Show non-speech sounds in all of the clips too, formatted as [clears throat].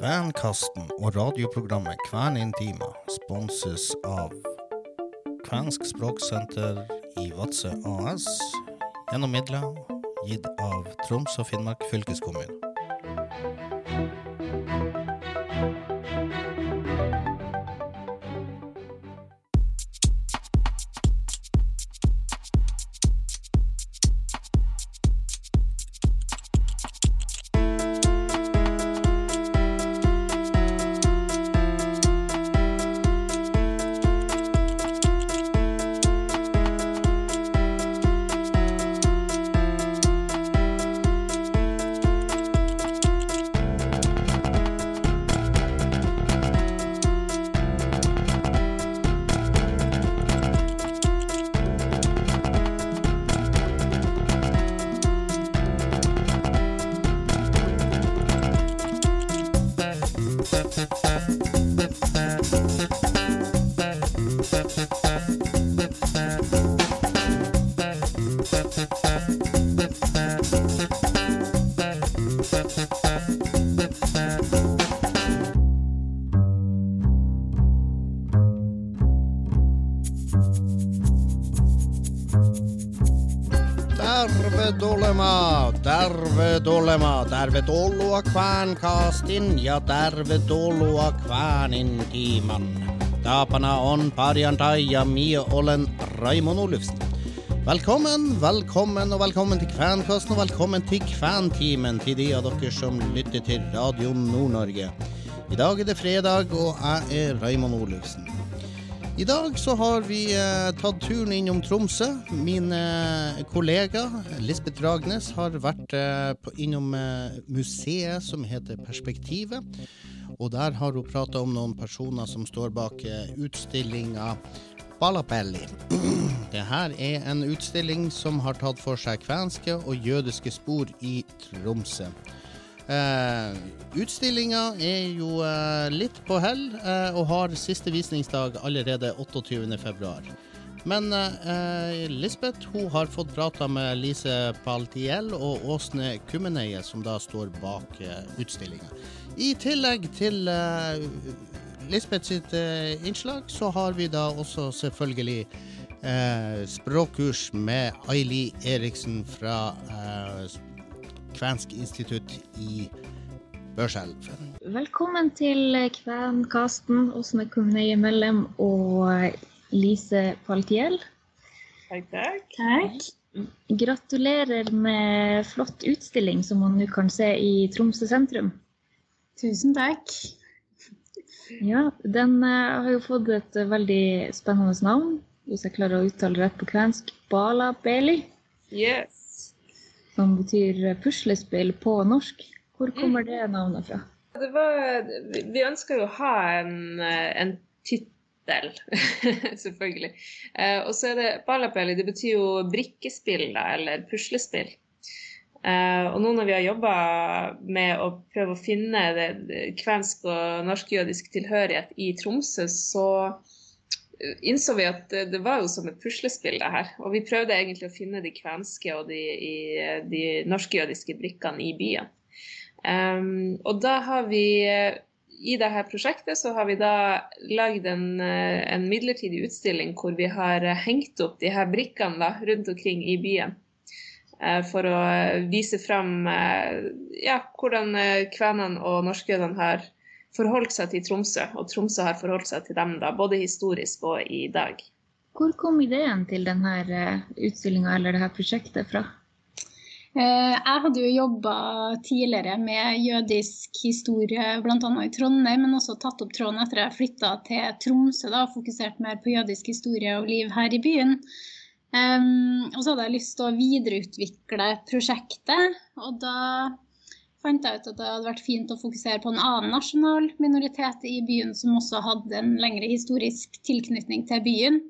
Kvenkasten og radioprogrammet Kven Intima sponses av Kvensk språksenter i Vadsø AS gjennom midler gitt av Troms og Finnmark fylkeskommune. Tervetuloa, tervetuloa, tervetuloa ja tervetuloa Kvänin tiimanne. Tapana on parjantaja, mie olen Raimond Olufsen. Velkommen, velkommen og velkommen til Kvænkasten og velkommen til Kventimen til de av dere som lytter til Radio Nord-Norge. I dag er det fredag, og jeg er Raimond Olufsen. I dag så har vi eh, tatt turen innom Tromsø. Min eh, kollega Lisbeth Dragnes har vært eh, på, innom eh, museet som heter Perspektivet. Og der har hun prata om noen personer som står bak eh, utstillinga Balapelli. [clears throat] Det her er en utstilling som har tatt for seg kvenske og jødiske spor i Tromsø. Uh, Utstillinga er jo uh, litt på hell uh, og har siste visningsdag allerede 28.2. Men eh, Lisbeth hun har fått prata med Lise Paltiel og Åsne Kummeneie, som da står bak eh, utstillinga. I tillegg til eh, Lisbeth sitt eh, innslag, så har vi da også selvfølgelig eh, språkkurs med Aili Eriksen fra eh, Kvensk institutt i Børselv. Velkommen til Kvenkasten, Åsne Kumneie Mellem og Lise Paltiel. Takk, takk. Takk. Gratulerer med flott utstilling som man nå kan se i Tromsø sentrum. Tusen takk. Ja, Den eh, har jo fått et eh, veldig spennende navn, hvis jeg klarer å uttale rett på kvensk. Bala Beli, Yes. som betyr puslespill på norsk. Hvor kommer det navnet fra? Det var, vi- ønsker ønska jo å ha en, eh, en tittel, [laughs] selvfølgelig. Eh, og så er det Balapeli, det betyr jo brikkespill, da, eller puslespill. Eh, og nå når vi har jobba med å prøve å finne det, det kvensk og norsk-jødisk tilhørighet i Tromsø, så eh, innså vi at det, det var jo som et puslespill, det her. Og vi prøvde egentlig å finne de kvenske og de, i, de norsk-jødiske brikkene i byen. Um, og da har vi eh, i dette prosjektet så har vi da lagd en, eh, en midlertidig utstilling hvor vi har eh, hengt opp de her brikkene da, rundt omkring i byen. eh, For å vise fram ja, hvordan kvenene og norskjødene har forholdt seg til Tromsø, og Tromsø har forholdt seg til dem da, både historisk og i dag. Hvor kom ideen til denne utstillinga eller dette prosjektet fra? Eh, Jeg hadde jo jobba tidligere med jødisk historie bl.a. i Trondheim, men også tatt opp tråden etter jeg flytta til Tromsø da, og fokusert mer på jødisk historie og liv her i byen. Um, og så hadde jeg lyst til å videreutvikle prosjektet, og da fant jeg ut at det hadde vært fint å fokusere på en annen nasjonal minoritet i byen som også hadde en lengre historisk tilknytning til byen.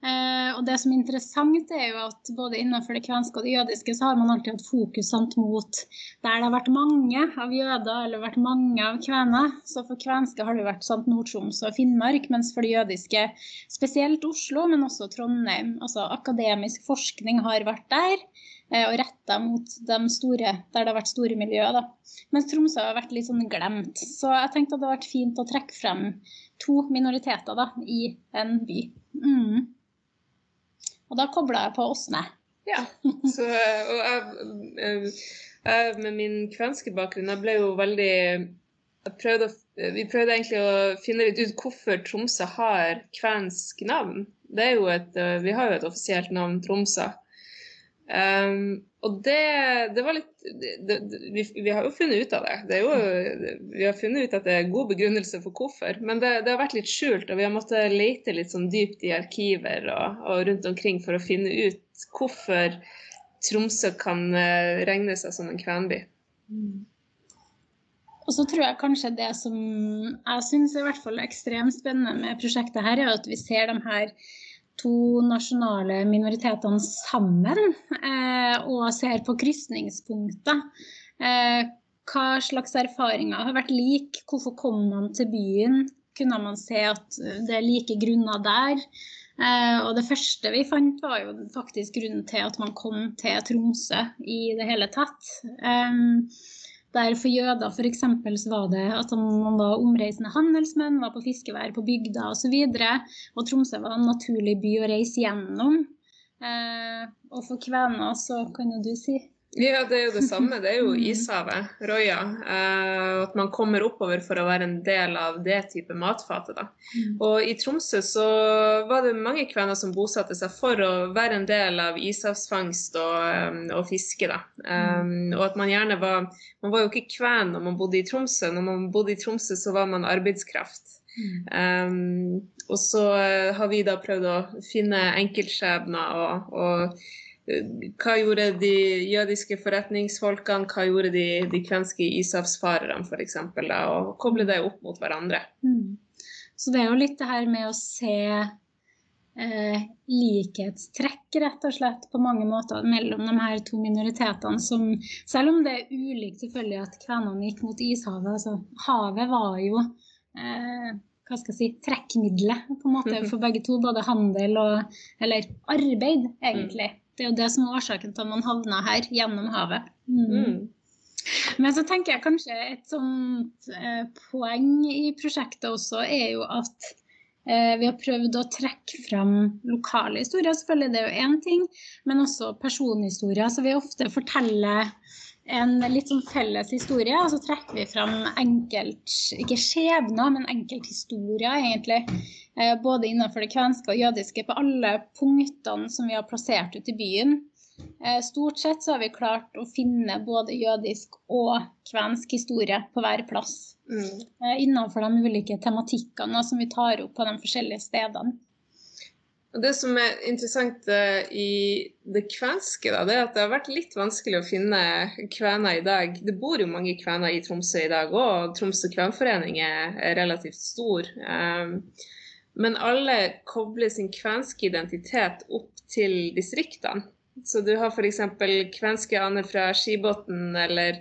Eh, og det som er interessant, er jo at både innenfor det kvenske og det jødiske, så har man alltid hatt fokus mot der det har vært mange av jøder eller vært mange av kvener. Så for kvenske har det vært sant, Nord-Troms og Finnmark, mens for det jødiske spesielt Oslo, men også Trondheim. Altså akademisk forskning har vært der. eh, og retta mot de store, der det har vært store miljøer. Da. Mens Tromsø har vært litt sånn glemt. Så jeg tenkte at det hadde vært fint å trekke frem to minoriteter da, i en by. Mm. Og da kobla jeg på Åsne. Ja. Så, og jeg, jeg, med min kvenske bakgrunn, jeg ble jo veldig prøvde, Vi prøvde egentlig å finne litt ut hvorfor Tromsø har kvensk navn. Det er jo et, vi har jo et offisielt navn, Tromsø. Um, og det, det, var litt det, det, vi, vi, har jo funnet ut av det. det jo, vi har funnet ut at det er god begrunnelse for hvorfor. Men det, har vært litt skjult, og vi har måttet lete litt sånn dypt i arkiver og, og, rundt omkring for å finne ut hvorfor Tromsø kan uh, regne seg som en kvenby. Mm. Og så tror jeg kanskje det som jeg syns er i hvert fall ekstremt spennende med prosjektet her, er at vi ser de her to nasjonale minoritetene sammen eh, og ser på krysningspunkter. Eh, hva slags erfaringer har vært like? Hvorfor kom man til byen? Kunne man se at det er like grunner der? Eh, og det første vi fant, var jo faktisk grunnen til at man kom til Tromsø i det hele tatt. Der for jøder f.eks. så var det at man var omreisende handelsmenn, var på fiskevær på bygda osv. Og, så og Tromsø var en naturlig by å reise gjennom. Eh, og for kvener så kan jo du si ja, det er jo det samme. Det er jo mm. [laughs] ishavet, Roya. Eh, at man kommer oppover for å være en del av det type matfatet. da. Mm. Og i Tromsø så var det mange kvener som bosatte seg for å være en del av ishavsfangst og, um, og fiske. da. Eh, og at man gjerne var Man var jo ikke kven når man bodde i Tromsø. Når man bodde i Tromsø, så var man arbeidskraft. Um, og så har vi da prøvd å finne enkeltskjebner og, og hva gjorde de jødiske forretningsfolkene, hva gjorde de, de kvenske ishavsfarerne f.eks., og koble det opp mot hverandre. Mm. Så det er jo litt det her med å se eh, likhetstrekk, rett og slett, på mange måter mellom de her to minoritetene. Som, selv om det er ulikt selvfølgelig at kvenene gikk mot ishavet, altså havet var jo eh, hva skal jeg si, trekkmiddelet på en måte [laughs] for begge to. Både handel og Eller arbeid, egentlig. Det er jo det som er årsaken til at man havna her, gjennom havet. Mm. Mm. Men så tenker jeg kanskje et sånt eh, poeng i prosjektet også er jo at eh, vi har prøvd å trekke fram lokale historier, selvfølgelig det er jo én ting, men også personhistorier. Så vi ofte forteller en litt sånn felles historie, og så trekker vi fram enkelt, ikke skjebner, men enkelthistorier, egentlig. Eh, både innenfor det kvenske og jødiske, på alle punktene som vi har plassert ute i byen. Eh, stort sett så har vi klart å finne både jødisk og kvensk historie på hver plass. Mm. Eh, innenfor de ulike tematikkene som vi tar opp på de forskjellige stedene. Det som er interessant i det kvenske, da, det er at det har vært litt vanskelig å finne kvener i dag. Det bor jo mange kvener i Tromsø i dag, og Tromsø kvenforening er, relativt stor. Um, men alle kobler sin kvenske identitet opp til distriktene. Så du har f.eks. kvenske aner fra Skibotn eller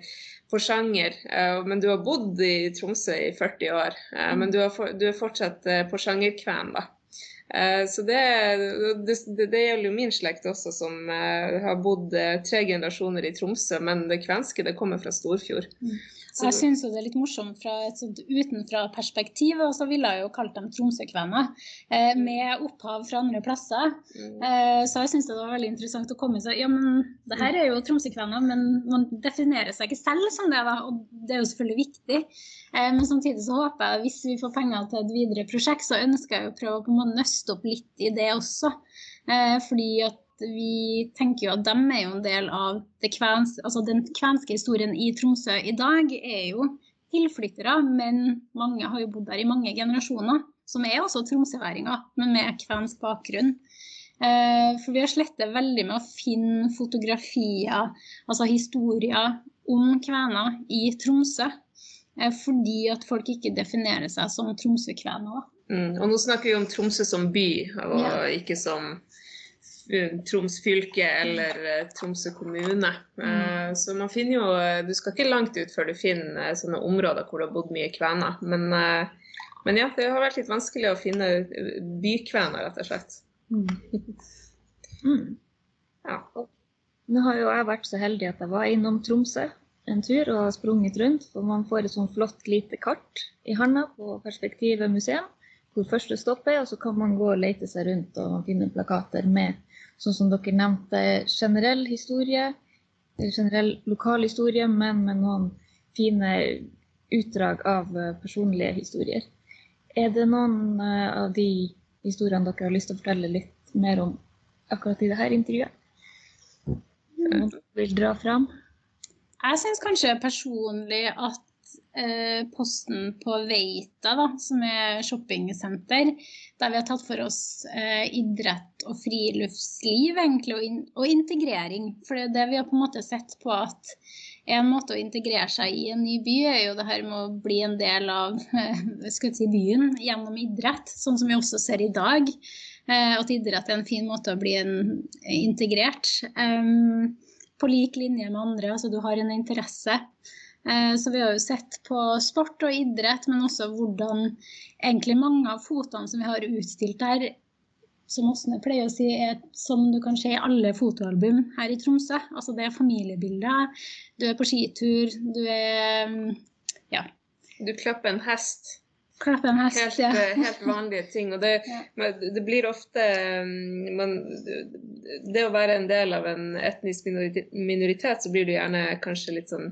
Porsanger, eh, men du har bodd i Tromsø i 40 år. Eh, men du, du er fortsatt eh, porsangerkven, da. Så det, det, det, gjelder jo min slekt også, som har bodd tre generasjoner i Tromsø. Men det kvenske det kommer fra Storfjord. Mm. Jeg syns det er litt morsomt fra et sånt utenfra-perspektiv. Og så ville jeg jo kalt dem tromsøkvenner, eh, med opphav fra andre plasser. Mm. Eh, så jeg syns det var veldig interessant å komme seg Ja, men det her er jo tromsøkvenner, men man definerer seg ikke selv som det, da. Og det er jo selvfølgelig viktig. Eh, men samtidig så håper jeg, hvis vi får penger til et videre prosjekt, så ønsker jeg å prøve å nøste opp litt i det også. Eh, fordi at vi tenker jo at de er jo en del av kvens, altså den kvenske historien i Tromsø i dag. er jo tilflyttere, men mange har jo bodd der i mange generasjoner. Som er også tromsøværinger, men med kvensk bakgrunn. Eh, for vi har slettet veldig med å finne fotografier, altså historier om kvener i Tromsø. Eh, fordi at folk ikke definerer seg som tromsøkvener. Mm, og nå snakker vi om Tromsø som by, og ja. ikke som Troms fylke eller eh, Tromsø kommune. Mm. Eh, så man finner jo Du skal ikke langt ut før du finner sånne områder hvor det har bodd mye kvener. Men, eh, men, ja, det har vært litt vanskelig å finne bykvener, rett og slett. Mm. Mm. [laughs] Ja. Nå har jo jeg vært så heldig at jeg var innom Tromsø en tur og sprunget rundt. For man får et sånn flott lite kart i handa på Perspektivet museum, hvor første stopp er, og så kan man gå og lete seg rundt og finne plakater med, sånn som dere nevnte, generell historie, generell lokal historie, men med noen fine utdrag av eh, personlige historier. Er det noen eh, av de historiene dere har lyst til å fortelle litt mer om akkurat i dette intervjuet? Noen vil dra fram? Jeg syns kanskje personlig at eh, posten på Veita, da, som er shoppingsenter, der vi har tatt for oss eh, idrett og friluftsliv egentlig, og, in og, integrering. For det er det vi har på en måte sett på at en måte å integrere seg i en ny by er jo det her med å bli en del av [laughs] si, byen gjennom idrett, sånn som vi også ser i dag. Eh, at idrett er en fin måte å bli en, integrert. Um, på lik linje med andre. Altså du har en interesse. Eh, så vi har jo sett på sport og idrett, men også hvordan egentlig mange av fotene som vi har utstilt der, som Åsne pleier å si, er som du kan se i alle fotoalbum her i Tromsø. Altså det er familiebilder. Du er på skitur, du er ja. Du klapper en hest. Klapper en hest, helt, ja. Eh, helt vanlige ting. Og det, [laughs] ja. det blir ofte mm, man, Det å være en del av en etnisk minoritet, så blir du gjerne kanskje litt sånn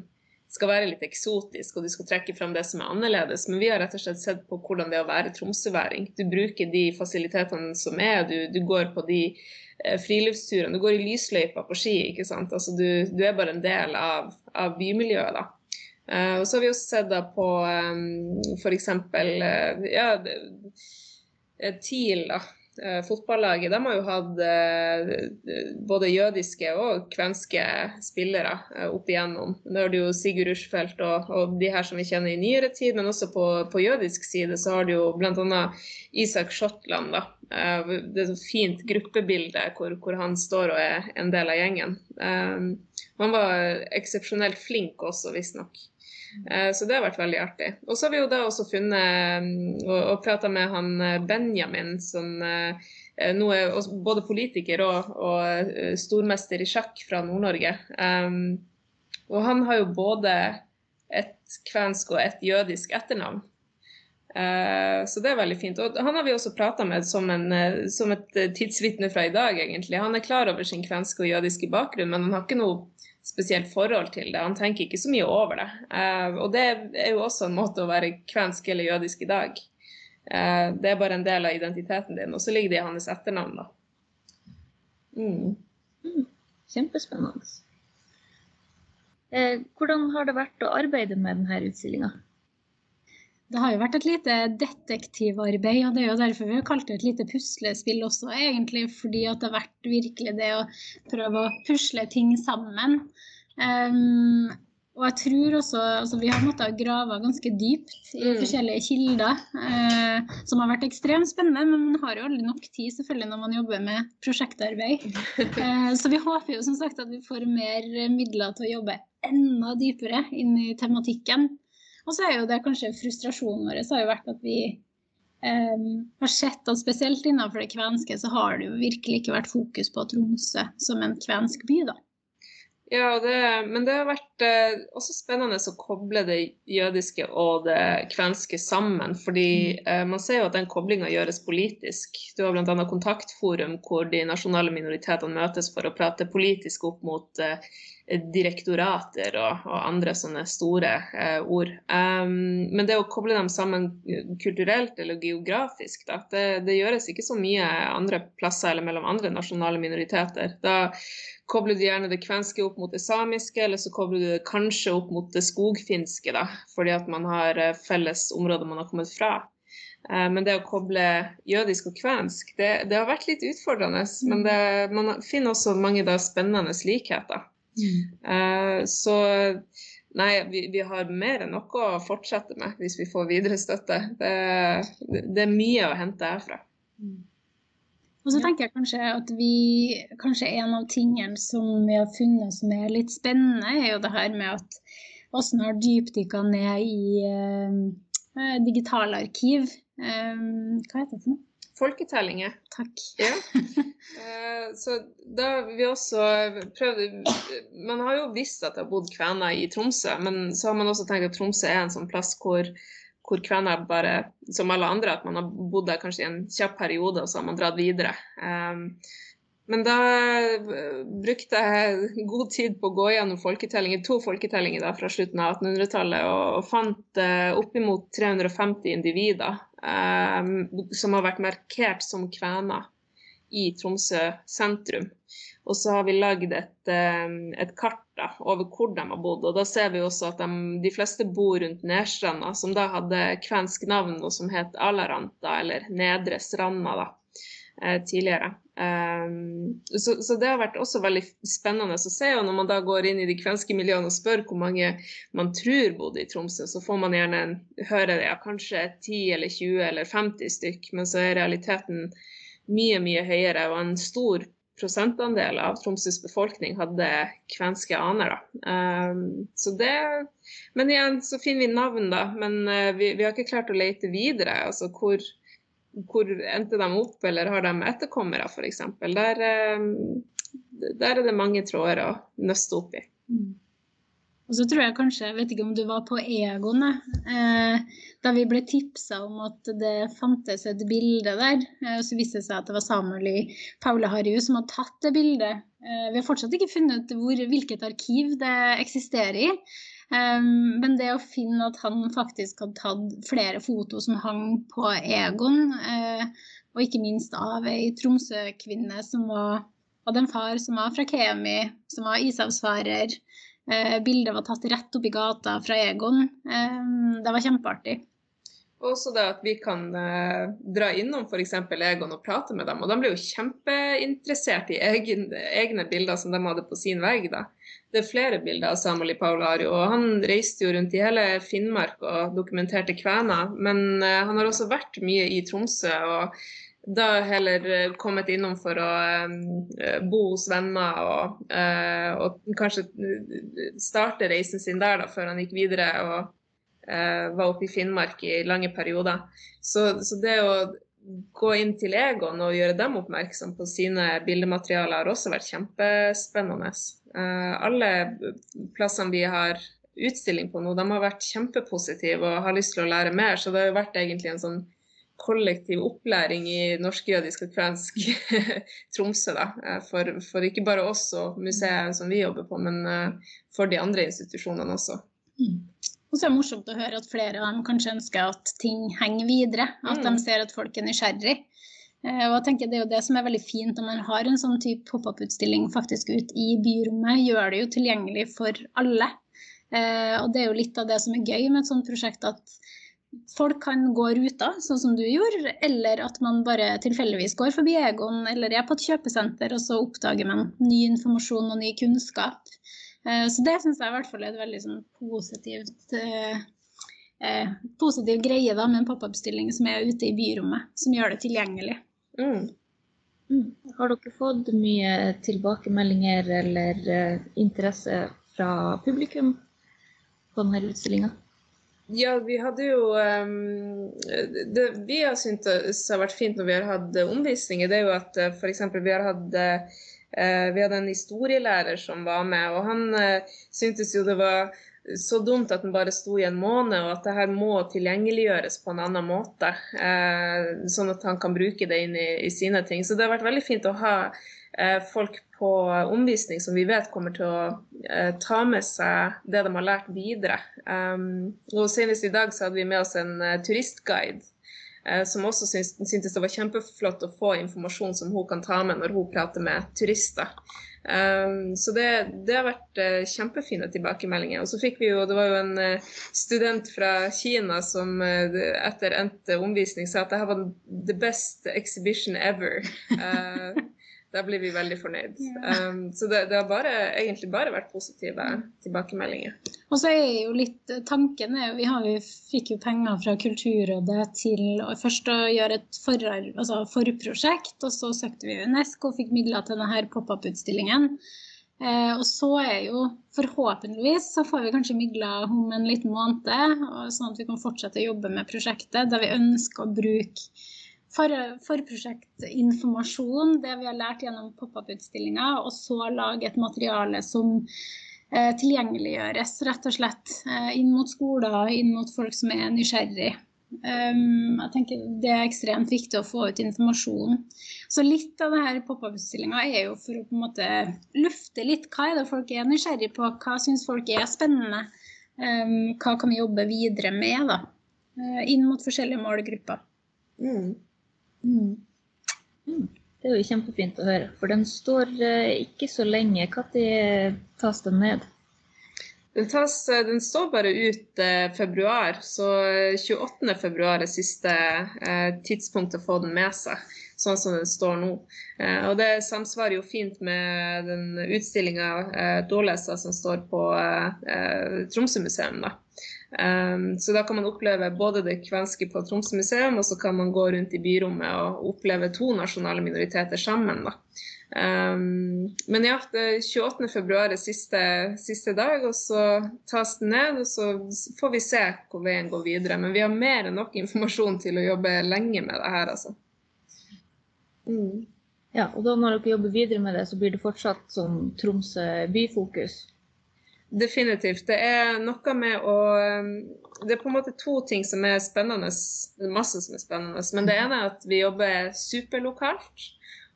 skal være litt eksotisk, og du skal trekke fram det som er annerledes. Men vi har rett og slett sett på hvordan det er å være tromsøværing. Du bruker de fasilitetene som er, du, du går på de eh, friluftsturene. Du går i lysløypa på ski. ikke sant? Altså, du, du er bare en del av, av bymiljøet. da. Uh, og så har vi også sett da på um, f.eks. Uh, ja, TIL, da. Uh, fotballaget de har jo hatt uh, både jødiske og kvenske spillere uh, opp igjennom. Nå er det jo Sigurd Rushfeldt og, og, de her som vi kjenner i nyere tid, men også på, på jødisk side så har du jo bl.a. Isak Shotland. da. det er et fint gruppebilde hvor, hvor, han står og er en del av gjengen. han var eksepsjonelt flink også, visstnok. Eh, så det har vært veldig artig. Og så har vi jo da også funnet mm, og, og prata med han eh, Benjamin, som eh, nå er både politiker og, og stormester i sjakk fra Nord-Norge. Um, og han har jo både et kvensk og et jødisk etternavn. Så det er veldig fint. Og han har vi også prata med som, en, som et tidsvitne fra i dag, egentlig. Han er klar over sin kvenske og jødiske bakgrunn, men han har ikke noe spesielt forhold til det. Han tenker ikke så mye over det. Uh, og det er jo også en måte å være kvensk eller jødisk i dag. Uh, det er bare en del av identiteten din, og så ligger det i hans etternavn, da. Mm. Mm. Kjempespennende. Eh, hvordan har det vært å arbeide med denne utstillinga? Det har jo vært et lite detektivarbeid, og det er jo derfor vi har kalt det et lite puslespill også, egentlig. Fordi at det har vært virkelig det å prøve å pusle ting sammen. Um, og jeg tror også altså Vi har måttet grave ganske dypt i mm. forskjellige kilder, uh, som har vært ekstremt spennende. Men man har jo aldri nok tid selvfølgelig når man jobber med prosjektarbeid. Uh, [laughs] så vi håper jo som sagt at vi får mer midler til å jobbe enda dypere inn i tematikken. Og så er jo det kanskje frustrasjonen vår har jo vært at vi um, har sett at spesielt innenfor det kvenske så har det jo virkelig ikke vært fokus på Tromsø som en kvensk by, da. Ja, det, men det har vært eh, også spennende å koble det jødiske og det kvenske sammen. fordi mm. eh, man ser jo at den koblinga gjøres politisk. Du har bl.a. kontaktforum hvor de nasjonale minoritetene møtes for å prate politisk opp mot eh, direktorater og, og, andre sånne store eh, ord. Um, men det å koble dem sammen kulturelt eller geografisk, da, det, det, gjøres ikke så mye andre plasser eller mellom andre nasjonale minoriteter. Da kobler du gjerne det kvenske opp mot det samiske, eller så kobler du det kanskje opp mot det skogfinske, da, fordi at man har eh, felles områder man har kommet fra. Uh, men det å koble jødisk og kvensk, det, det har vært litt utfordrende. Men det, man finner også mange da spennende likheter. Uh, så nei, vi, vi, har mer enn noe å fortsette med hvis vi får videre støtte. Det, det er mye å hente herfra. Mm. Og så tenker jeg kanskje at vi Kanskje en av tingene som vi har funnet som er litt spennende, er jo det her med at Åsen har dypdykka ned i uh, digitalarkiv. Um, hva heter det for noe? Folketellinger. Takk. Ja. [laughs] Eh, så da vi også prøvd Man har jo visst at det har bodd kvener i Tromsø, men så har man også tenkt at Tromsø er en sånn plass hvor, hvor kvener bare, som alle andre, at man har bodd der kanskje i en kjapp periode, og så har man dratt videre. Um, men da brukte jeg god tid på å gå gjennom folketellinger, to folketellinger da, fra slutten av 1800-tallet og, fant uh, oppimot 350 individer um, som har vært markert som kvener i Tromsø sentrum. Og så har vi lagd et, et, kart da, over hvor de har bodd. Og da ser vi også at de, de fleste bor rundt Nedstranda, som da hadde kvensk navn og som het Alaranta, eller Nedre Stranda da, eh, tidligere. Um, så, så, det har vært også veldig spennende å se. Og når man da går inn i de kvenske miljøene og spør hvor mange man tror bodde i Tromsø, så får man gjerne høre ja, kanskje 10 eller 20 eller 50 stykk, men så er realiteten mye, mye høyere. Og en stor prosentandel av Tromsøs befolkning hadde kvenske aner. Da. Um, så det, men igjen så finner vi navn, da. Men uh, vi, vi, har ikke klart å lete videre. altså hvor, hvor endte de opp, eller har de etterkommere f.eks. Der, um, der er det mange tråder å nøste opp i. Mm. Og så tror jeg kanskje, jeg vet ikke om du var på Egon, eh, da vi ble tipsa om at det fantes et bilde der. Eh, og så viste det seg at det var Samuel i Paula Harju som hadde tatt det bildet. Eh, vi har fortsatt ikke funnet ut hvilket arkiv det eksisterer i. Eh, men det å finne at han faktisk hadde tatt flere foto som hang på Egon, uh, og ikke minst av ei Tromsø-kvinne som var, hadde en far som var fra Kemi, som var ishavsfarer Uh, bildet var tatt rett opp i gata fra Egon. Um, det var kjempeartig. Også det at vi kan eh, dra innom f.eks. Egon og prate med dem. Og de ble jo kjempeinteressert i egen, egne bilder som de hadde på sin vegg. da. Det er flere bilder av Samuel i Paulario, og han reiste jo rundt i hele Finnmark og dokumenterte kvener. Men eh, han har også vært mye i Tromsø. og da heller eh, kommet innom for å uh, bo hos venner og, og, kanskje starte reisen sin der da, før han gikk videre og var oppe i Finnmark i lange perioder. Så, så, det å gå inn til Egon og gjøre dem oppmerksom på sine bildematerialer har også vært kjempespennende. Alle plassene vi har utstilling på nå, de har vært kjempepositive og har lyst til å lære mer. Så det har vært egentlig en sånn kollektiv opplæring i norsk-jødisk og kvensk [laughs] Tromsø. Da. Eh, for, for, ikke bare oss og museet som vi jobber på, men eh, for de andre institusjonene også. Mm. Og så er det morsomt å høre at flere av dem kanskje ønsker at ting henger videre. At mm. de ser at folk er nysgjerrig. Eh, og jeg tenker Det er jo det som er veldig fint når man har en sånn type pop-up-utstilling faktisk ut i byrommet. Gjør det jo tilgjengelig for alle. Og det er jo litt av det som er gøy med et sånt prosjekt. at folk kan gå ruta, sånn som du gjorde, eller at man bare tilfeldigvis går forbi Egon eller er på et kjøpesenter, og så oppdager man ny informasjon og ny kunnskap. Eh, så det syns jeg i hvert fall er et veldig sånn positivt eh, eh, positiv greie da, med en pop-up-stilling som er ute i byrommet, som gjør det tilgjengelig. Mm. Mm. Har dere fått mye tilbakemeldinger eller uh, interesse fra publikum på denne utstillinga? Ja, vi hadde jo um, Det vi har syntes har vært fint når vi har hatt omvisninger, det er jo at uh, f.eks. vi har hatt uh, vi hadde en historielærer som var med, og han syntes jo det var så dumt at den bare sto i en måned, og at det her må tilgjengeliggjøres på en annen måte. Eh, sånn at han kan bruke det inn i, i, sine ting. Så det har vært veldig fint å ha eh, folk på omvisning som vi vet kommer til å eh, ta med seg det de har lært videre. Um, og Senest i dag så hadde vi med oss en uh, turistguide eh, som også syntes det var kjempeflott å få informasjon som hun kan ta med når hun prater med turister. Um, så det, det, har vært uh, kjempefine tilbakemeldinger. Og så fikk vi jo, Det var jo en uh, student fra Kina som uh, etter endt omvisning sa at det her var the best exhibition ever. [laughs] Da blir vi veldig fornøyd. Um, så det, det, har bare, egentlig bare vært positive tilbakemeldinger. Og så er jo litt tanken er, Vi, har, vi fikk jo penger fra Kulturrådet til å, først å gjøre et for, altså forprosjekt, og så søkte vi UNESCO og fikk midler til denne pop-up-utstillingen. Eh, og så er jo forhåpentligvis så får vi kanskje midler om en liten måned, sånn at vi kan fortsette å jobbe med prosjektet der vi ønsker å bruke for, forprosjektinformasjon, det vi har lært gjennom pop-up-utstillinga, og så lage et materiale som eh, tilgjengeliggjøres rett og slett eh, inn mot skoler, inn mot folk som er nysgjerrig. Um, jeg tenker Det er ekstremt viktig å få ut informasjon. Så litt av det her pop-up-utstillinga er jo for å på en måte lufte litt hva er det folk er nysgjerrig på, hva syns folk er spennende. Um, hva kan vi jobbe videre med da, uh, inn mot forskjellige målgrupper. Mm. Mm. Mm. Det er jo kjempefint å høre, for den står uh, ikke så lenge. Når tas den ned? Den, tas, den, står bare ut eh, februar, så 28. februar er siste eh, tidspunkt å få den med seg, sånn som den står nå. Eh, og det samsvarer jo fint med den utstillinga eh, Dålesa som står på eh, Tromsø museum. da. Um, så da kan man oppleve både det kvenske på Tromsø museum, og så kan man gå rundt i byrommet og oppleve to nasjonale minoriteter sammen. Um, men ja, 28.2 er siste, siste, dag, og så tas den ned. Og så får vi se hvor veien går videre. Men vi har mer enn nok informasjon til å jobbe lenge med det her, altså. Mm. Ja, og da når dere jobber videre med det, så blir det fortsatt sånn Tromsø byfokus? Definitivt. Det er noe med å um, Det er på en måte to ting som er spennende. Det er masse som er spennende. Men det ene er at vi jobber superlokalt.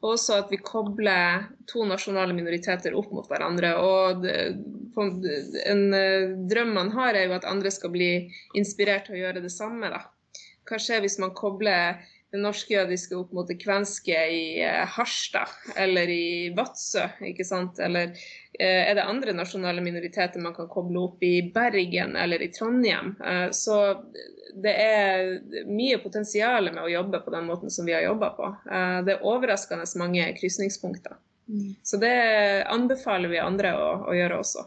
Og også at vi kobler to nasjonale minoriteter opp mot hverandre. Og en eh, drøm man har, er jo at andre skal bli inspirert til å gjøre det samme. Da. Hva skjer hvis man kobler det norsk-jødiske opp mot det kvenske i eh, Harstad eller i Vadsø? ikke sant? Eller eh, er det andre nasjonale minoriteter man kan koble opp i Bergen eller i Trondheim? Så det er mye potensial med å jobbe på den måten som vi har jobba på. Eh, det er overraskende mange krysningspunkter. Mm. Så det anbefaler vi andre å, å gjøre også.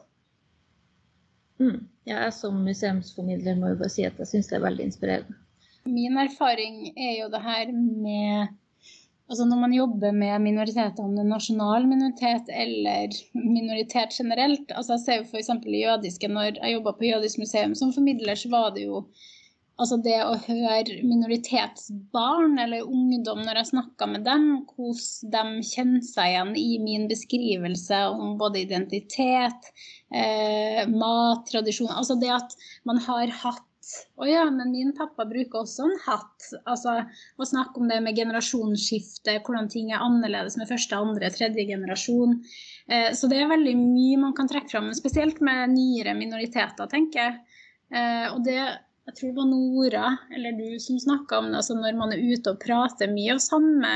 Mm. Ja, jeg som museumsformidler må jo bare si at jeg syns det er veldig inspirerende. Min erfaring er jo det her med Altså når man jobber med minoriteter, om det er nasjonal minoritet eller minoritet generelt altså Jeg ser jo f.eks. i jødiske, når jeg jobba på Jødisk museum som formidler, så var det jo Altså det å høre minoritetsbarn eller ungdom når jeg snakka med dem, hvordan de kjenner seg igjen i min beskrivelse om både identitet, eh, mat, tradisjon Altså det at man har hatt å ja, men min pappa bruker også en hatt. Altså å snakke om det med generasjonsskifte, hvordan ting er annerledes med første, andre, tredje generasjon. Eh, så det er veldig mye man kan trekke fram, spesielt med nyere minoriteter, tenker jeg. Eh, og det jeg tror det var Nora eller du som snakka om det, altså når man er ute og prater mye av samme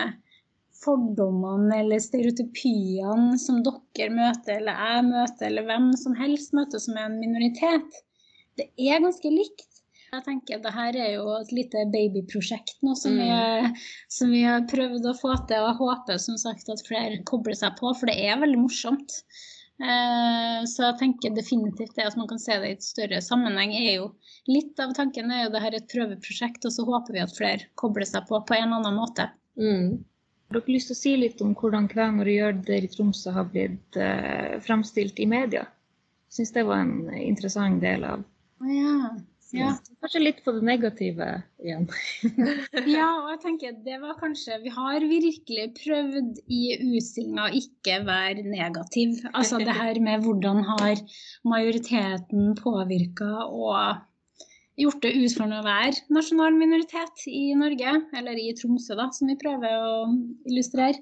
fordommene eller stereotypiene som dere møter, eller jeg møter, eller hvem som helst møter som er en minoritet. Det er ganske likt. Jeg tenker det her er jo et lite babyprosjekt nå som, mm. vi, som, vi, har prøvd å få til. Og jeg håper som sagt at flere kobler seg på, for det er veldig morsomt. Eh, så jeg tenker definitivt det at man kan se det i et større sammenheng, er jo litt av tanken er jo det her et prøveprosjekt, og så håper vi at flere kobler seg på på en eller annen måte. Mm. Har dere lyst til å si litt om hvordan kvener og jøder i Tromsø har blitt eh, fremstilt i media? Syns det var en interessant del av ja. Ja. Kanskje litt på det negative igjen. [laughs] ja, og jeg tenker det var kanskje Vi har virkelig prøvd i utstillinga å ikke være negativ. Altså det her med hvordan har majoriteten påvirka og gjort det utfordrende å være nasjonal minoritet i Norge, eller i Tromsø, da, som vi prøver å illustrere.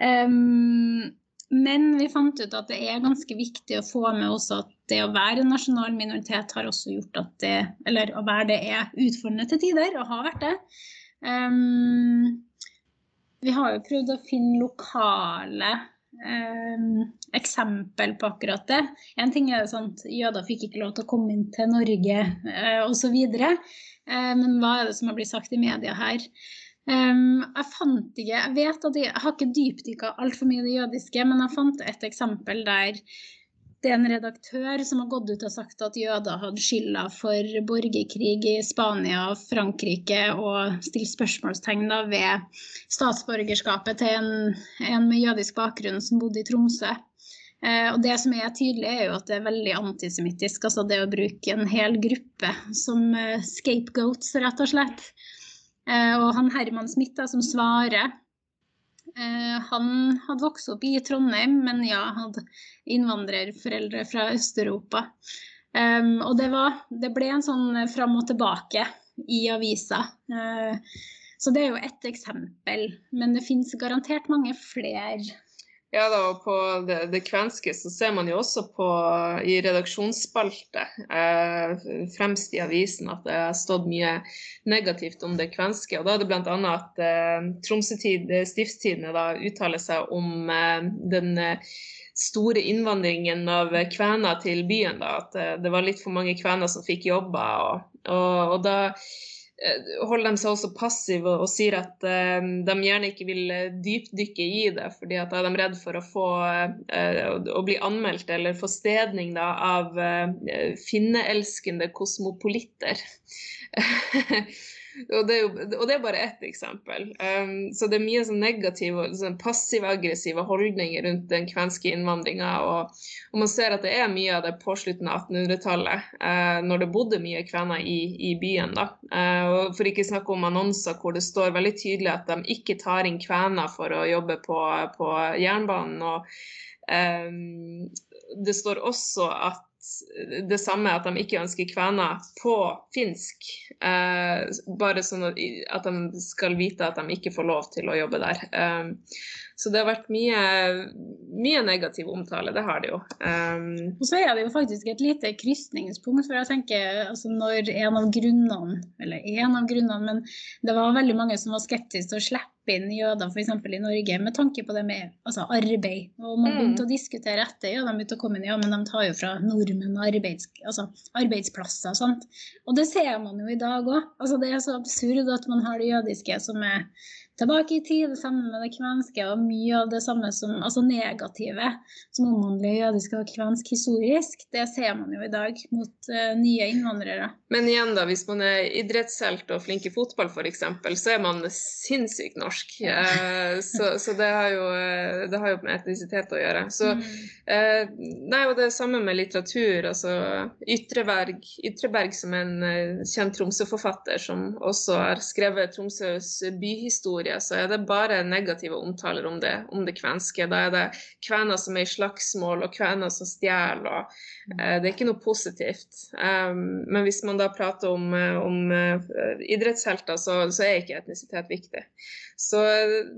Um, men vi fant ut at det er ganske viktig å få med også at det å være en nasjonal minoritet har også gjort at det Eller å være det er utfordrende til tider, og har vært det. Um, vi har jo prøvd å finne lokale um, eksempel på akkurat det. En ting er at jøder fikk ikke lov til å komme inn til Norge uh, osv. Uh, men hva er det som har blitt sagt i media her? Um, jeg fant ikke Jeg vet at jeg, jeg har ikke dypdykka altfor mye i det jødiske, men jeg fant et eksempel der det er en redaktør som har gått ut og sagt at jøder hadde skylda for borgerkrig i Spania og Frankrike, og stilt spørsmålstegn ved statsborgerskapet til en, en, med jødisk bakgrunn som bodde i Tromsø. Eh, og Det som er tydelig, er jo at det er veldig antisemittisk. Altså det å bruke en hel gruppe som eh, scapegoats, rett og slett. Eh, og han Herman Smith da, som svarer, han hadde vokst opp i Trondheim, men ja, hadde innvandrerforeldre fra Øst-Europa. Og det, var, det ble en sånn fram og tilbake i avisa. Uh, så det er jo ett eksempel, men det finnes garantert mange flere ja da, og på det, det, kvenske så ser man jo også på i redaksjonsspalte eh, fremst i avisen at det har stått mye negativt om det kvenske. og Da er det bl.a. at eh, Tromsøtid, Stiftstidene da uttaler seg om eh, den eh, store innvandringen av kvener til byen. da, At eh, det var litt for mange kvener som fikk jobber. og, og, og da Eh, holder de seg også passive og, sier at uh, de gjerne ikke vil eh, dypdykke i det, fordi at da er de redd for å få å bli anmeldt eller få stedning da, av finneelskende kosmopolitter. [laughs] Og det, er jo, og det er bare ett eksempel. Um, så det er mye sånn negative, sånn passiv-aggressive holdninger rundt den kvenske innvandringa. Og, og, man ser at det er mye av det på slutten av 1800-tallet, uh, når det bodde mye kvener i, i byen. da. Uh, og For ikke snakke om annonser hvor det står veldig tydelig at de ikke tar inn kvener for å jobbe på, på jernbanen. og um, det står også at det samme at de ikke ønsker kvener på finsk. Eh, bare sånn at, at, de skal vite at de ikke får lov til å jobbe der. Eh, så det har vært mye, mye negativ omtale, det har det jo. Eh. og så er det jo faktisk et lite krysningspunkt, for jeg tenker altså når en av grunnene, eller en av grunnene, men det var veldig mange som var skeptiske til å slippe inn jøder f.eks. i Norge med tanke på det med altså, arbeid. Og man begynte mm. å diskutere etter ja, de begynte å komme inn, ja, men de tar jo fra nordmenn arbeids, altså, arbeidsplasser og sånt. Og det ser man jo i dag òg. Altså, det er så absurd at man har det jødiske som er tilbake i tid, det samme med det kvenske, og mye av det samme som altså negative som omhandler jødisk og kvensk historisk, det ser man jo i dag mot uh, nye innvandrere. Men igjen, da, hvis man er idrettshelt og flink i fotball f.eks., så er man sinnssykt norsk. Ja. Uh, så, så det, har jo, eh, det, har jo, med etnisitet å gjøre. Så mm. uh, Nei, og det er samme med litteratur. altså Ytreberg, Ytreberg som er en kjent Tromsø-forfatter, som også har skrevet Tromsøs byhistorie historie, så er det bare negative omtaler om det, om det kvenske. Da er det kvener som er i slagsmål, og kvener som stjeler. Eh, det er ikke noe positivt. Um, men hvis man da prater om, eh, om uh, idrettshelter, så, så, er ikke etnisitet viktig. Så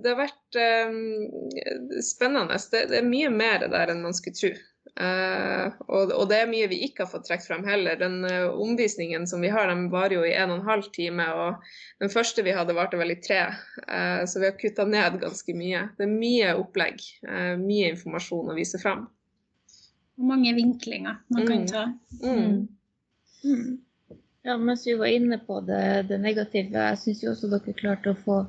det har vært um, spennende. Det, det, er mye mer der enn man skulle tro. Uh, og, og, det er mye vi ikke har fått trukket frem heller. Den uh, omvisningen som vi har, den varer jo i en og en halv time. Og den første vi hadde, varte vel i tre. Uh, så vi har kutta ned ganske mye. Det er mye opplegg, mye informasjon å vise frem. Og mange vinklinger man mm. kan ta. Mm. Mm. Ja, mens vi var inne på det, det negative, jeg syns også dere klarte å få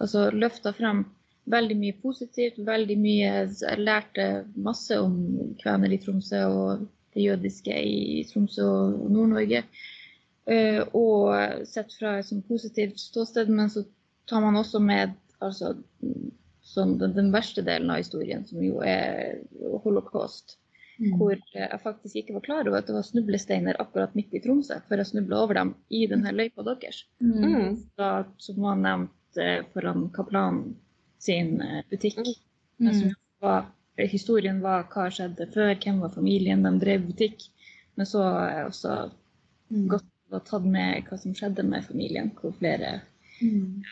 altså, løfta frem veldig mye positivt. veldig mye, Jeg lærte masse om kvener i Tromsø og det jødiske i Tromsø og Nord-Norge. Uh, og sett fra et sånn positivt ståsted, men så tar man også med altså, sånn, den, den, verste delen av historien, som jo er holocaust. Mm. Hvor jeg faktisk ikke var klar over at det var snublesteiner akkurat midt i Tromsø, før jeg snubla over dem i denne løypa deres. Mm. Da, som var nevnt eh, foran kaplanen sin eh, butikk. Mm. Var, historien var hva skjedde før, hvem var familien, de drev butikk. Men så er også mm. godt å tatt med hva som skjedde med familien, hvor flere mm.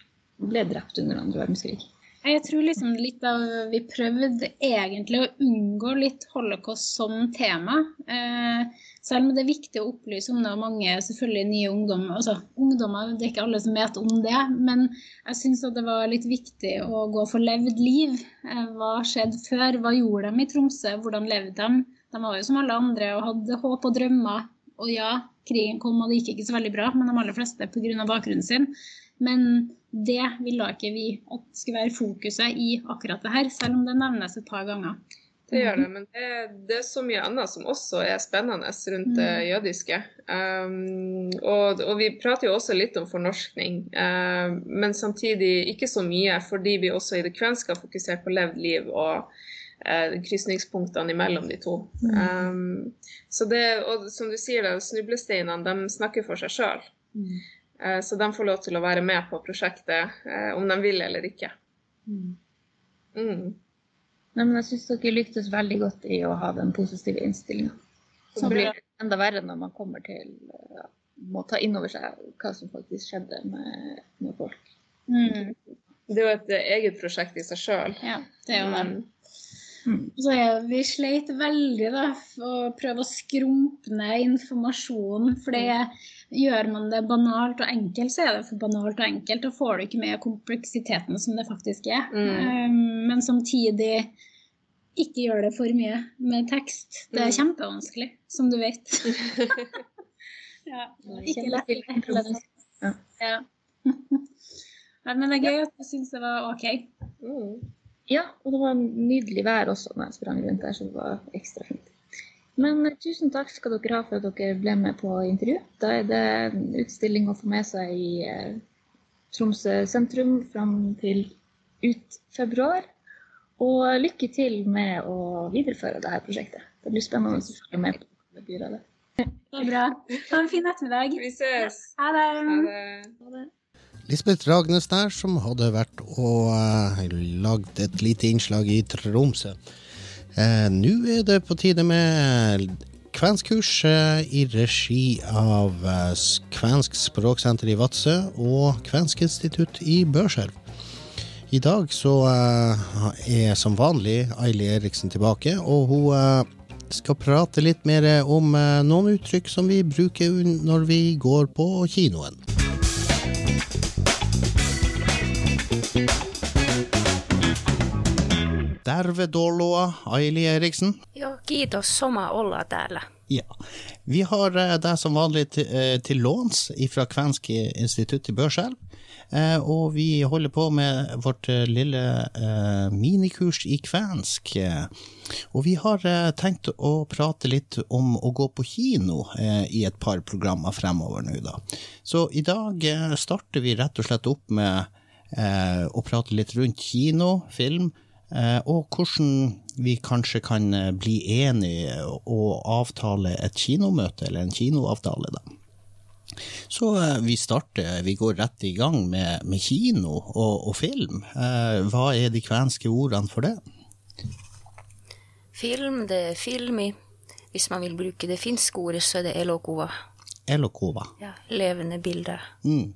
ble drept under andre verdenskrig. Jeg tror liksom litt av Vi prøvde egentlig å unngå litt holocaust som tema. Eh, selv om det er viktig å opplyse om det, og mange selvfølgelig nye ungdommer altså ungdommer, Det er ikke alle som vet om det, men jeg syns det var litt viktig å gå for levd liv. Eh, hva skjedde før? Hva gjorde de i Tromsø? Hvordan levde de? De var jo som alle andre og hadde håp og drømmer. Og ja, krigen kom og det gikk ikke så veldig bra, men de aller fleste pga. bakgrunnen sin. Men det ville ikke vi at skulle være fokuset i akkurat det her, selv om det nevnes et par ganger. Det gjør det, men det, det, er så mye annet som også er spennende rundt det mm. jødiske. Um, og, og, vi prater jo også litt om fornorskning, um, men samtidig ikke så mye, fordi vi også i det kvenske har fokusert på levd liv og uh, krysningspunktene imellom de to. Mm. Um, så det, og som du sier, det, snublesteinene de snakker for seg sjøl. Eh, så de får lov til å være med på prosjektet eh, om de vil eller ikke. Mm. Nei, men jeg syns dere lyktes veldig godt i å ha den positive innstillinga. Så blir det enda verre når man kommer til ja, må ta inn over seg hva som faktisk skjedde med, med folk. Mm. Det er jo et eget prosjekt i seg sjøl. Ja, det er jo det. Mm. Så er, vi sleit veldig da, for å prøve å skrumpe ned informasjonen. For det, gjør man det banalt og enkelt, så er det for banalt og enkelt. Da får du ikke med kompleksiteten som det faktisk er. Mm. Um, men samtidig ikke gjør det for mye med tekst. Det er Mm. kjempevanskelig, som du vet. [laughs] ja, ikke lett. Ja. [laughs] Ja. Men det er gøy at du syns det var OK. Mm. Ja, og det var nydelig vær også når jeg sprang rundt der, så det var ekstra fint. Men eh, tusen takk skal dere ha for at dere ble med på intervju. Da er det en utstilling å få med seg i eh, Tromsø sentrum fram til ut februar. Og lykke til med å videreføre dette prosjektet. Det blir spennende å følge med på det byrådet. Det er bra. Ha en fin ettermiddag. Vi ses. Ha det. Ha det. Lisbeth Ragnes der, som hadde vært og uh, lagd et lite innslag i Tromsø. Eh, Nå er det på tide med kvenskurs eh, i regi av Kvensk språksenter i Vadsø og Kvensk institutt i Børselv. I dag så er som vanlig Aili Eriksen tilbake, og hun skal prate litt mer om noen uttrykk som vi bruker når vi går på kinoen. Tervetuloa, Aili Eriksen. Joo, kiitos. Soma olla täällä. Ja. Vi har eh, deg som vanlig til, eh, til låns fra Kvensk institutt i Børselv. Eh, og vi holder på med vårt lille minikurs i kvensk. Og vi har tenkt å prate litt om å gå på kino i et par programmer fremover nå, da. Så i dag starter vi rett og slett opp med å prate litt rundt kino, film, og hvordan vi kanskje kan eh, bli enige og avtale et kinomøte, eller en kinoavtale, da. Så eh, vi starter, vi går rett i gang med, med kino og, og film. Eh, hva er de kvenske ordene for det? Film, det er filmi. Hvis man vil bruke det finske ordet, så er det elokova. Elokova. Ja, levende bilder. Mm.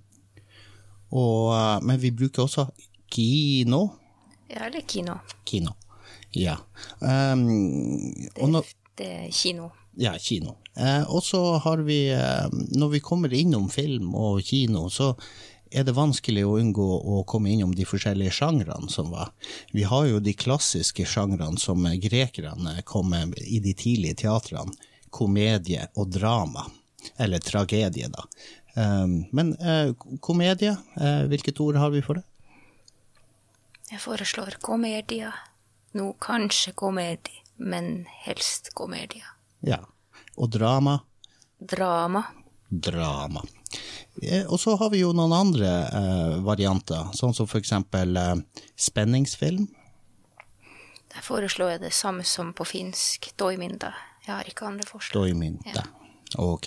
Og, eh, men vi bruker også kino. Ja, eller kino. Kino. Ja. Um, og nå, Det er kino. Ja, kino. Uh, og så har vi, uh, når vi kommer innom film og kino, så er det vanskelig å unngå å komme innom de forskjellige sjangrene som var. Vi har jo de klassiske sjangrene som grekerne kom med i de tidlige teatrene. Komedie og drama. Eller tragedie, da. Eh, men eh, komedie, eh, hvilket ord har vi for det? Jeg foreslår komedie. Nå kanskje komedie, men helst komedie. Ja. Og drama? Drama. drama. Eh, Og så har vi jo noen andre eh, varianter, sånn som for eksempel eh, spenningsfilm. Der foreslår jeg det samme som på finsk, toiminta. Jeg har ikke andre forslag. Toiminta. Ok.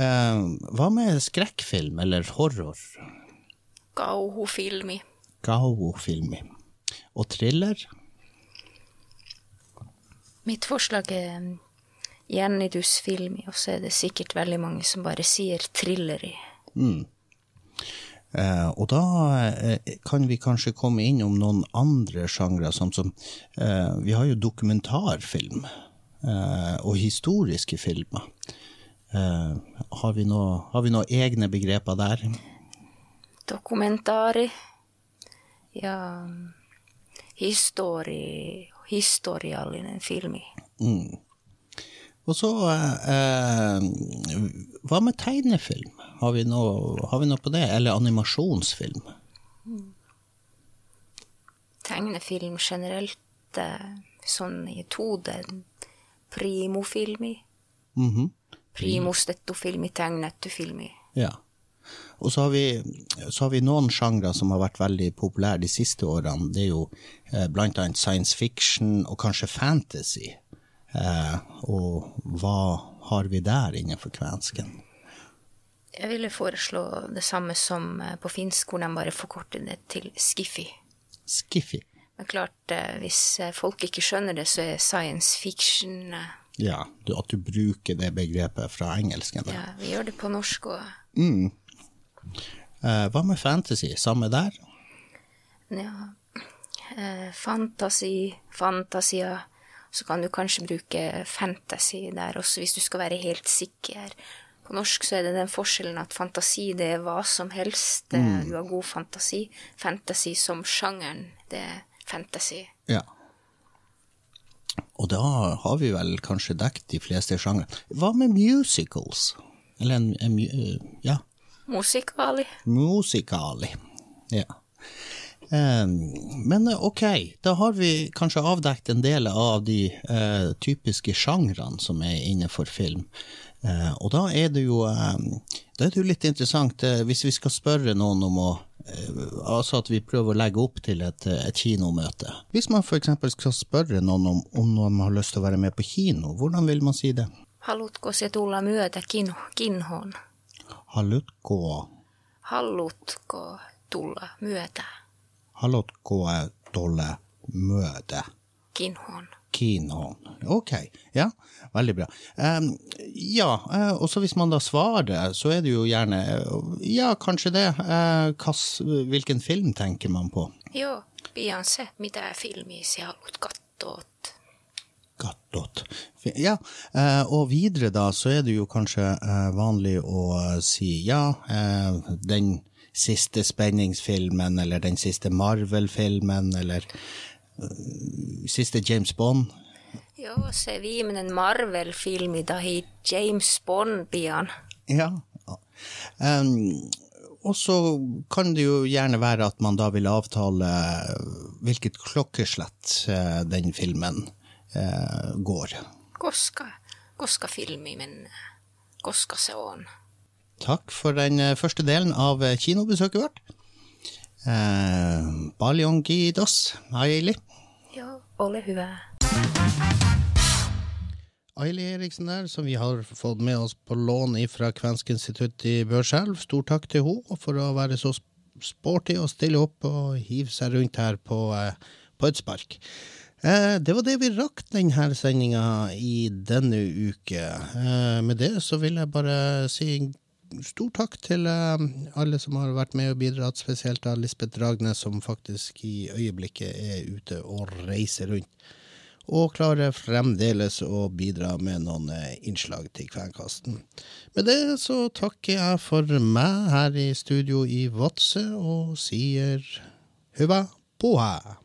Eh, hva med skrekkfilm eller horror? Kauhufilmi. Gao-filmi. Og thriller? Mitt forslag er mm, gjernidusfilmi, og så er det sikkert veldig mange som bare sier thriller i. Mm. Eh, og da eh, kan vi kanskje komme innom noen andre sjangre, sånn som eh, Vi har jo dokumentarfilm eh, og historiske filmer. Eh, har, vi noe, har vi noen egne begreper der? dokumentaari ja histori, historiallinen filmi. Mm. Og så eh, Hva med tegnefilm? Har vi, noe, har vi noe på det? Eller animasjonsfilm? Tegnefilm generelt, eh, sånn i 2D, primofilmi, Mhm. primostettofilmi, tegnetufilmi. Ja. Og så har, vi, så har vi noen sjangre som har vært veldig populære de siste årene. Det er jo eh, annet science fiction og kanskje fantasy. Eh, og hva har vi der innenfor kvensken? Jeg ville foreslå det samme som eh, på finsk, hvor de bare forkorter det til skiffi. Skiffi. Men klart, eh, hvis folk ikke skjønner det, så er science fiction Ja, at du bruker det begrepet fra engelsken. Ja, vi gjør det på norsk òg. Mm. Eh, hva med fantasy? Samme der? Ja. Eh, fantasi, fantasia. Så kan du kanskje bruke fantasy der også, hvis du skal være helt sikker. På norsk så er det den forskjellen at fantasi det er hva som helst. Mm. Du har god fantasi. Fantasy som sjangeren, det er fantasy. Ja. Og da har vi vel kanskje dekket de fleste sjangre. Hva med musicals? Eller en, en mu- eh, ja, Musikali. musikali. Ja. Men eh, ok, da har vi kanskje avdekket en del av de uh, typiske sjangrene som er innenfor film. Uh, og da er det jo eh, det er jo litt interessant, uh, hvis vi skal spørre noen om å Altså at vi prøver å legge opp til et, et kinomøte. Hvis man f.eks. skal spørre noen om, om noen har lyst til å være med på kino, hvordan vil man si det? Haluatko se tulla myötä kin, kinhoon? Halutko, Haluatko tulla myötä Haluatko tulla møte? Kinhon. Kinhon. Ok, ja, veldig bra. Um, ja, eh, og så hvis man da svarer, så er det jo gjerne eh, Ja, kanskje det. Uh, kas, hvilken film tenker man på? Jo, pian se, film filmiä har haluat katsoa. Gattot. Ja, eh, og videre da, så er det jo kanskje eh, vanlig å eh, si ja, den siste spenningsfilmen, eller den siste Marvel-filmen, eller siste James Bond. Joo, se viimeinen Marvel-filmi tai James Bond pian. Ja. Um, og så kan det jo gjerne være at man da vil avtale hvilket klokkeslett den filmen går. Koska, koska filmi men Koska se on? Takk for den eh, første delen av eh, kinobesøket vårt. Eh, Baljongidos, Aili. Ja, ole hyvä. Aili Eriksen der, som vi har fått med oss på lån fra Kvensk institutt i Børselv. Stor takk til henne for å være så sporty og stille opp og hive seg rundt her på, eh, på et spark. Eh, det var det vi rakk denne sendinga i denne uke. Eh, med det så vil jeg bare si stor takk til eh, alle som har vært med og bidratt, spesielt av Lisbeth Dragnes, som faktisk i øyeblikket er ute og reiser rundt og klarer fremdeles å bidra med noen innslag til Kvenkasten. Med det så takker jeg for meg her i studio i Vadsø og sier huva boha.